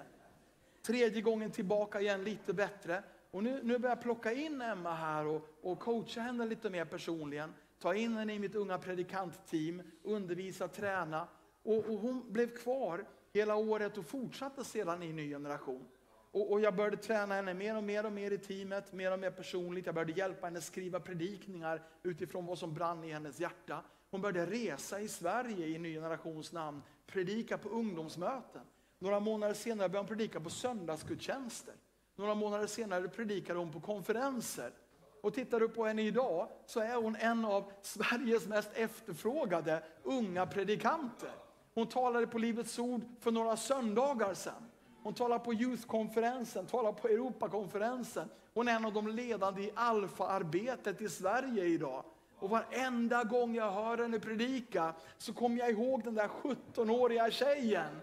Tredje gången tillbaka igen, lite bättre. Och nu, nu börjar jag plocka in Emma här och, och coacha henne lite mer personligen. Ta in henne i mitt unga predikantteam, undervisa, träna. Och, och hon blev kvar hela året och fortsatte sedan i ny generation. Och, och, jag började träna henne mer och mer och mer i teamet, mer och mer personligt. Jag började hjälpa henne skriva predikningar utifrån vad som brann i hennes hjärta. Hon började resa i Sverige i ny generations namn, predika på ungdomsmöten. Några månader senare började hon predika på söndagsgudstjänster. Några månader senare predikade hon på konferenser. Och tittar du på henne idag så är hon en av Sveriges mest efterfrågade unga predikanter. Hon talade på Livets Ord för några söndagar sedan. Hon talar på Youth-konferensen, talar på Europakonferensen. Hon är en av de ledande i alfa-arbetet i Sverige idag. Och varenda gång jag hör henne predika så kommer jag ihåg den där 17-åriga tjejen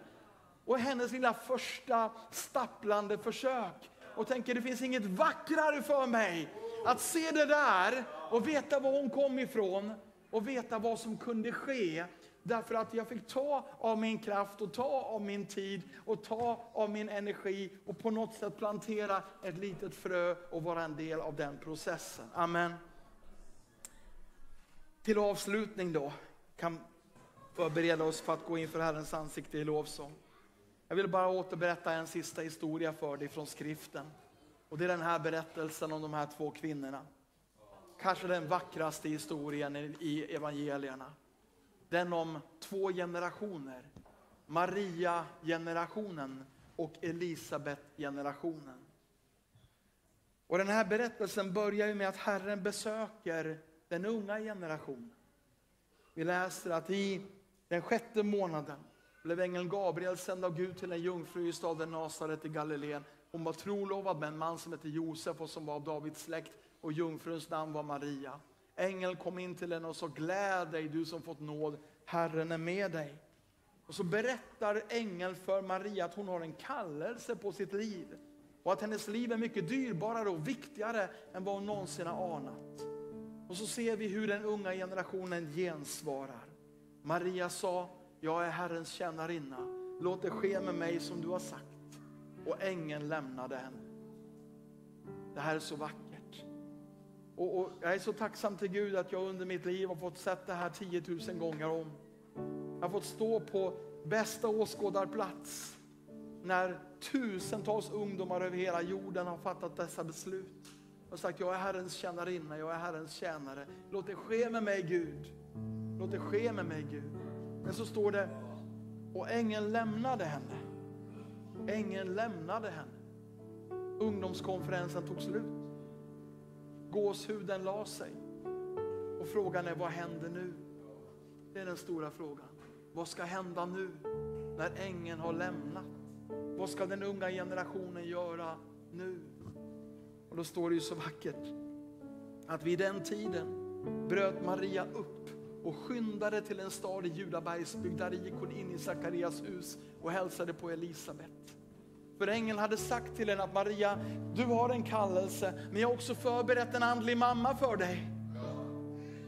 och hennes lilla första stapplande försök. Och tänker det finns inget vackrare för mig att se det där och veta var hon kom ifrån och veta vad som kunde ske. Därför att jag fick ta av min kraft och ta av min tid och ta av min energi och på något sätt plantera ett litet frö och vara en del av den processen. Amen. Till avslutning då, kan förbereda oss för att gå inför Herrens ansikte i lovsång. Jag vill bara återberätta en sista historia för dig från skriften. Och det är den här berättelsen om de här två kvinnorna. Kanske den vackraste historien i evangelierna. Den om två generationer. Maria-generationen och Elisabet-generationen. Och den här berättelsen börjar ju med att Herren besöker den unga generationen. Vi läser att i den sjätte månaden blev ängeln Gabriel sänd av Gud till en jungfru i staden Nasaret i Galileen. Hon var trolovad med en man som hette Josef och som var av Davids släkt och jungfruns namn var Maria. Ängeln kom in till henne och sa gläd dig du som fått nåd, Herren är med dig. Och så berättar ängeln för Maria att hon har en kallelse på sitt liv och att hennes liv är mycket dyrbarare och viktigare än vad hon någonsin har anat. Och så ser vi hur den unga generationen gensvarar. Maria sa, jag är Herrens tjänarinna. Låt det ske med mig som du har sagt. Och ängeln lämnade henne. Det här är så vackert. Och, och, jag är så tacksam till Gud att jag under mitt liv har fått sett det här 10 000 gånger om. Jag har fått stå på bästa åskådarplats när tusentals ungdomar över hela jorden har fattat dessa beslut och sagt jag är Herrens tjänarinna, jag är Herrens tjänare. Låt det ske med mig Gud. Låt det ske med mig Gud. Men så står det, och ängeln lämnade henne. Ängeln lämnade henne. Ungdomskonferensen tog slut. Gåshuden la sig. Och frågan är, vad händer nu? Det är den stora frågan. Vad ska hända nu när ängeln har lämnat? Vad ska den unga generationen göra nu? Och då står det ju så vackert att vid den tiden bröt Maria upp och skyndade till en stad i Judabergsbygd. Där gick hon in i Sakarias hus och hälsade på Elisabet. För ängeln hade sagt till henne att Maria, du har en kallelse, men jag har också förberett en andlig mamma för dig.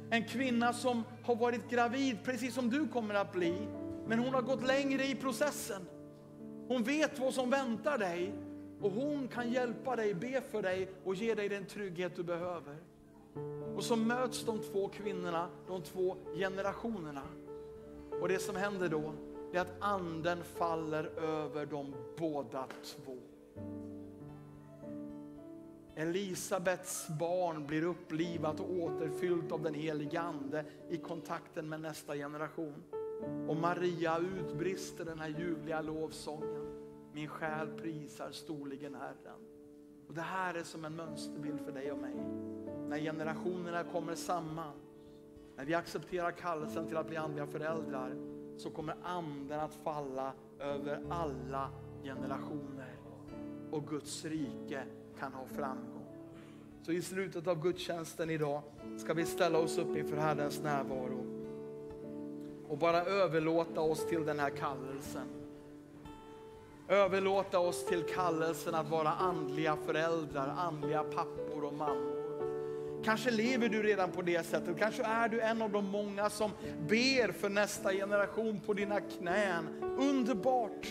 En kvinna som har varit gravid, precis som du kommer att bli. Men hon har gått längre i processen. Hon vet vad som väntar dig och hon kan hjälpa dig, be för dig och ge dig den trygghet du behöver. Och så möts de två kvinnorna, de två generationerna. Och det som händer då, det är att anden faller över dem båda två. Elisabets barn blir upplivat och återfyllt av den helige Ande i kontakten med nästa generation. Och Maria utbrister den här ljuvliga lovsången. Min själ prisar storligen Herren. Och det här är som en mönsterbild för dig och mig. När generationerna kommer samman, när vi accepterar kallelsen till att bli andliga föräldrar, så kommer anden att falla över alla generationer. Och Guds rike kan ha framgång. Så i slutet av gudstjänsten idag ska vi ställa oss upp inför Herrens närvaro och bara överlåta oss till den här kallelsen. Överlåta oss till kallelsen att vara andliga föräldrar, andliga pappor och mammor. Kanske lever du redan på det sättet, kanske är du en av de många som ber för nästa generation på dina knän. Underbart!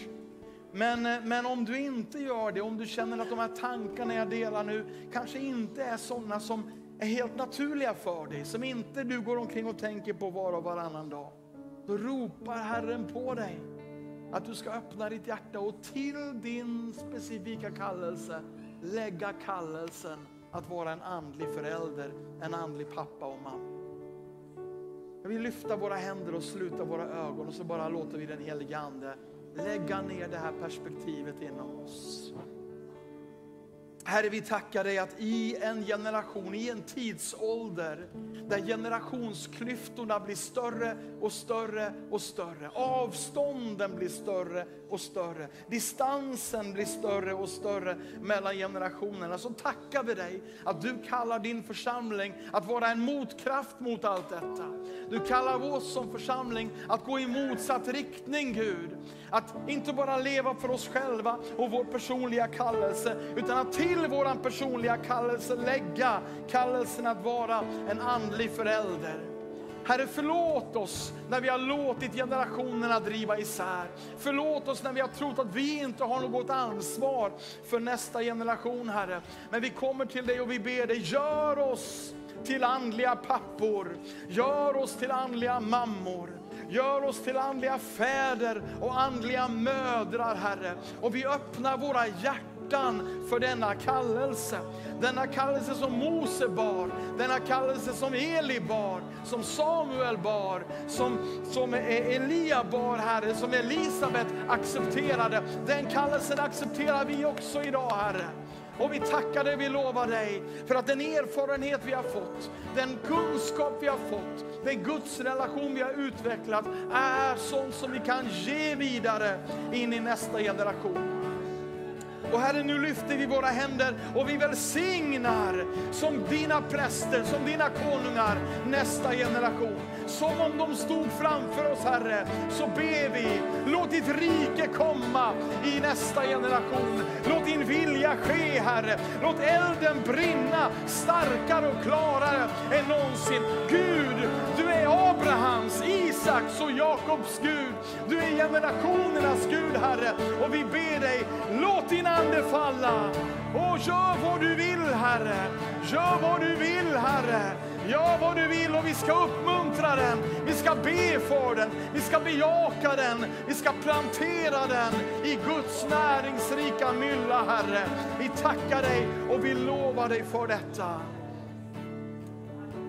Men, eh, men om du inte gör det, om du känner att de här tankarna jag delar nu kanske inte är sådana som är helt naturliga för dig, som inte du går omkring och tänker på var och varannan dag. Då ropar Herren på dig att du ska öppna ditt hjärta och till din specifika kallelse lägga kallelsen att vara en andlig förälder, en andlig pappa och mamma. Jag vill lyfta våra händer och sluta våra ögon och så bara låter vi den helige Ande lägga ner det här perspektivet inom oss. Herre, vi tackar dig att i en generation, i en tidsålder där generationsklyftorna blir större och större och större. Avstånden blir större och större. Distansen blir större och större mellan generationerna. Så tackar vi dig att du kallar din församling att vara en motkraft mot allt detta. Du kallar oss som församling att gå i motsatt riktning Gud. Att inte bara leva för oss själva och vår personliga kallelse, utan att till vår personliga kallelse lägga kallelsen att vara en andlig förälder. Herre, förlåt oss när vi har låtit generationerna driva isär. Förlåt oss när vi har trott att vi inte har något ansvar för nästa generation, Herre. Men vi kommer till dig och vi ber dig, gör oss till andliga pappor. Gör oss till andliga mammor. Gör oss till andliga fäder och andliga mödrar, Herre. Och vi öppnar våra hjärtan för denna kallelse. Denna kallelse som Mose bar, denna kallelse som Eli bar, som Samuel bar, som, som Elia bar, Herre, som Elisabet accepterade. Den kallelsen accepterar vi också idag, Herre. Och vi tackar dig, vi lovar dig för att den erfarenhet vi har fått, den kunskap vi har fått, den Guds relation vi har utvecklat är sånt som vi kan ge vidare in i nästa generation. Och Herre, nu lyfter vi våra händer och vi välsignar som dina präster, som dina konungar, nästa generation. Som om de stod framför oss, Herre, så ber vi, låt ditt rike komma i nästa generation. Låt din vilja ske, Herre. Låt elden brinna starkare och klarare än någonsin. Gud, Abrahams, Isaks och Jakobs Gud. Du är generationernas Gud, Herre. Och vi ber dig, låt din ande falla. Och gör vad du vill, Herre. Gör vad du vill, Herre. Gör vad du vill och vi ska uppmuntra den. Vi ska be för den. Vi ska bejaka den. Vi ska plantera den i Guds näringsrika mylla, Herre. Vi tackar dig och vi lovar dig för detta.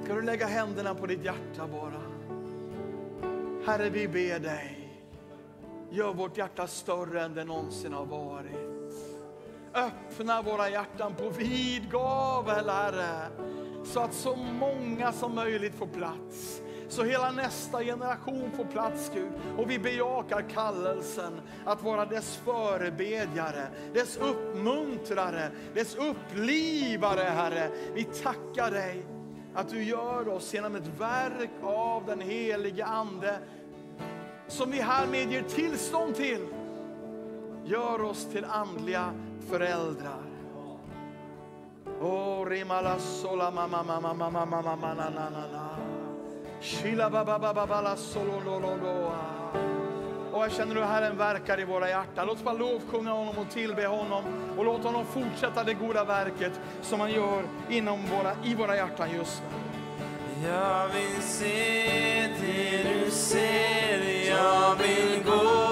Ska du lägga händerna på ditt hjärta bara? Herre, vi ber dig. Gör vårt hjärta större än det någonsin har varit. Öppna våra hjärtan på vid gavel, Herre. Så att så många som möjligt får plats. Så hela nästa generation får plats, Gud. Och vi bejakar kallelsen att vara dess förebedjare, dess uppmuntrare, dess upplivare, Herre. Vi tackar dig att du gör oss genom ett verk av den helige Ande som vi härmed ger tillstånd till. Gör oss till andliga föräldrar. Oh, rimala sola mama mama mama mama mama na na na na. Shila baba baba bala solo lo lo lo. Ah. Och jag känner hur Herren verkar i våra hjärtan. Låt oss bara lovsjunga honom och tillbe honom. Och låt honom fortsätta det goda verket som han gör inom våra, i våra hjärtan just nu. Jag vill se det du ser, jag vill gå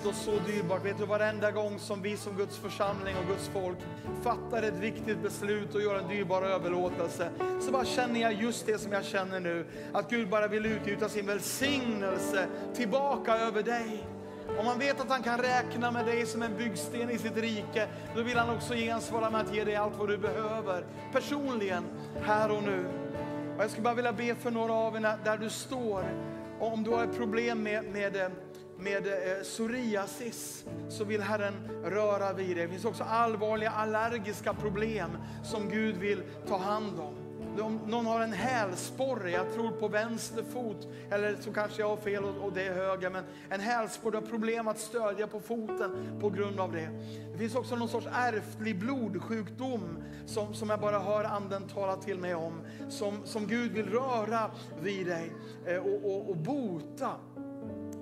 viktigt och så dyrbart. Vet du, varenda gång som vi som Guds församling och Guds folk fattar ett viktigt beslut och gör en dyrbar överlåtelse, så bara känner jag just det som jag känner nu. Att Gud bara vill utgjuta sin välsignelse tillbaka över dig. Om man vet att han kan räkna med dig som en byggsten i sitt rike, då vill han också gensvara med att ge dig allt vad du behöver. Personligen, här och nu. Och jag skulle bara vilja be för några av er där du står. Och om du har ett problem med, med, eh, med eh, psoriasis så vill Herren röra vid dig. Det finns också allvarliga allergiska problem som Gud vill ta hand om. Om någon har en hälsporre, jag tror på vänster fot, eller så kanske jag har fel och, det är höger, men en hälsporre har problem att stödja på foten på grund av det. Det finns också någon sorts ärftlig blodsjukdom som, som jag bara hör anden tala till mig om, som, som Gud vill röra vid dig eh, och, och, och bota.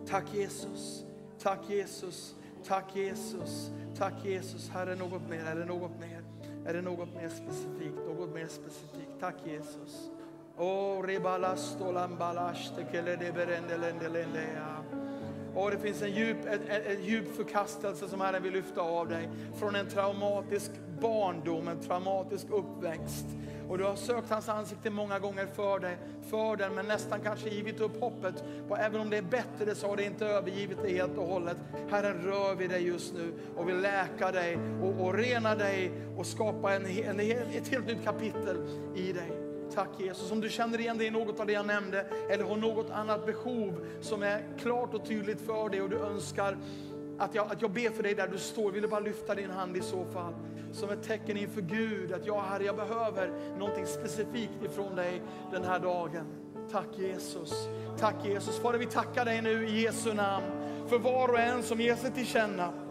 Tack Jesus, tack Jesus, tack Jesus, tack Jesus. Här är något mer, är det något mer? Är det något mer specifikt, något mer specifikt? Tack Jesus. Oh, och det finns en djup, en, en djup förkastelse som Herren vill lyfta av dig från en traumatisk barndom, en traumatisk uppväxt. Och du har sökt hans ansikte många gånger för dig, för den, men nästan kanske givit upp hoppet. Och även om det är bättre så har det inte övergivit dig helt och hållet. Herren rör vid dig just nu och vill läka dig och, och rena dig och skapa en, en, ett helt nytt kapitel i dig. Tack Jesus. Om du känner igen dig i något av det jag nämnde eller har något annat behov som är klart och tydligt för dig och du önskar att jag, att jag ber för dig där du står. Vill du bara lyfta din hand i så fall. Som ett tecken inför Gud att jag Herre, jag behöver någonting specifikt ifrån dig den här dagen. Tack Jesus. Tack Jesus. Fader vi tackar dig nu i Jesu namn för var och en som ger sig till känna.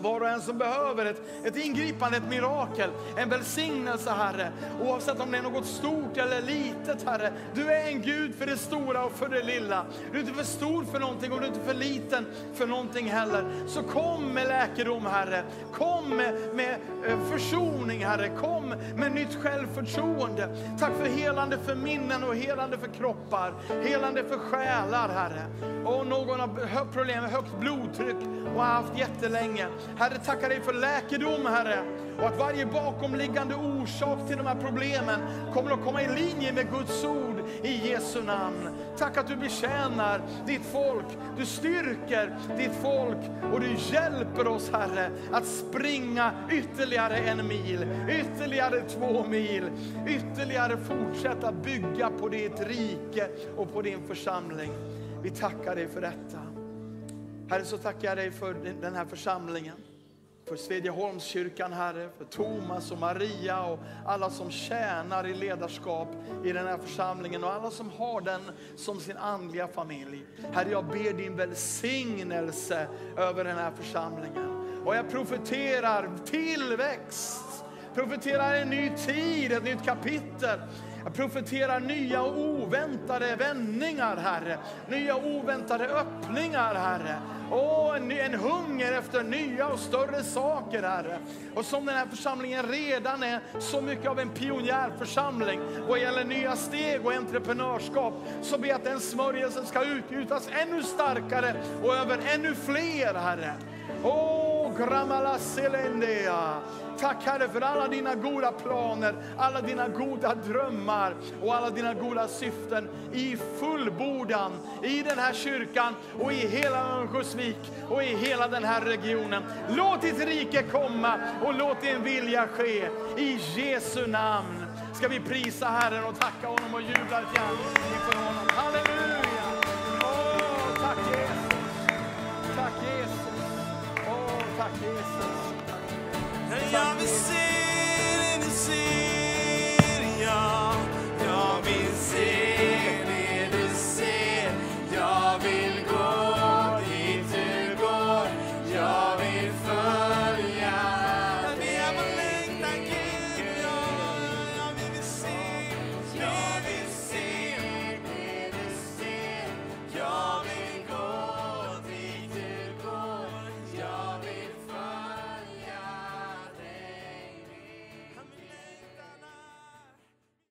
Var och en som behöver ett, ett ingripande, ett mirakel, en välsignelse Herre. Oavsett om det är något stort eller litet Herre. Du är en Gud för det stora och för det lilla. Du är inte för stor för någonting och du är inte för liten för någonting heller. Så kom med läkedom Herre. Kom med, med eh, försoning Herre. Kom med nytt självförtroende. Tack för helande för minnen och helande för kroppar. Helande för själar Herre. Och någon har problem med högt blodtryck och har haft jättelänge. Herre, tackar dig för läkedom, Herre. Och att varje bakomliggande orsak till de här problemen kommer att komma i linje med Guds ord i Jesu namn. Tack att du betjänar ditt folk, du styrker ditt folk och du hjälper oss, Herre, att springa ytterligare en mil, ytterligare två mil, ytterligare fortsätta bygga på ditt rike och på din församling. Vi tackar dig för detta. Herre, så tackar jag dig för den här församlingen. För Svedjeholmskyrkan, Herre, för Thomas och Maria och alla som tjänar i ledarskap i den här församlingen och alla som har den som sin andliga familj. Herre, jag ber din välsignelse över den här församlingen. Och jag profeterar tillväxt, profeterar en ny tid, ett nytt kapitel. Jag profeterar nya och oväntade vändningar, Herre. Nya och oväntade öppningar, Herre. Åh, en, en hunger efter nya och större saker, Herre. Och som den här församlingen redan är så mycket av en pionjärförsamling vad gäller nya steg och entreprenörskap, så ber jag att den smörjelsen ska utgjutas ännu starkare och över ännu fler, Herre. Åh, Gramala Selendea. Tack Herre för alla dina goda planer, alla dina goda drömmar och alla dina goda syften i fullbordan i den här kyrkan och i hela Örnsköldsvik och i hela den här regionen. Låt ditt rike komma och låt din vilja ske. I Jesu namn ska vi prisa Herren och tacka honom och jubla ett hjärta inför honom. Halleluja! Oh, tack Jesus! Tack Jesus! Oh, tack Jesus! I haven't.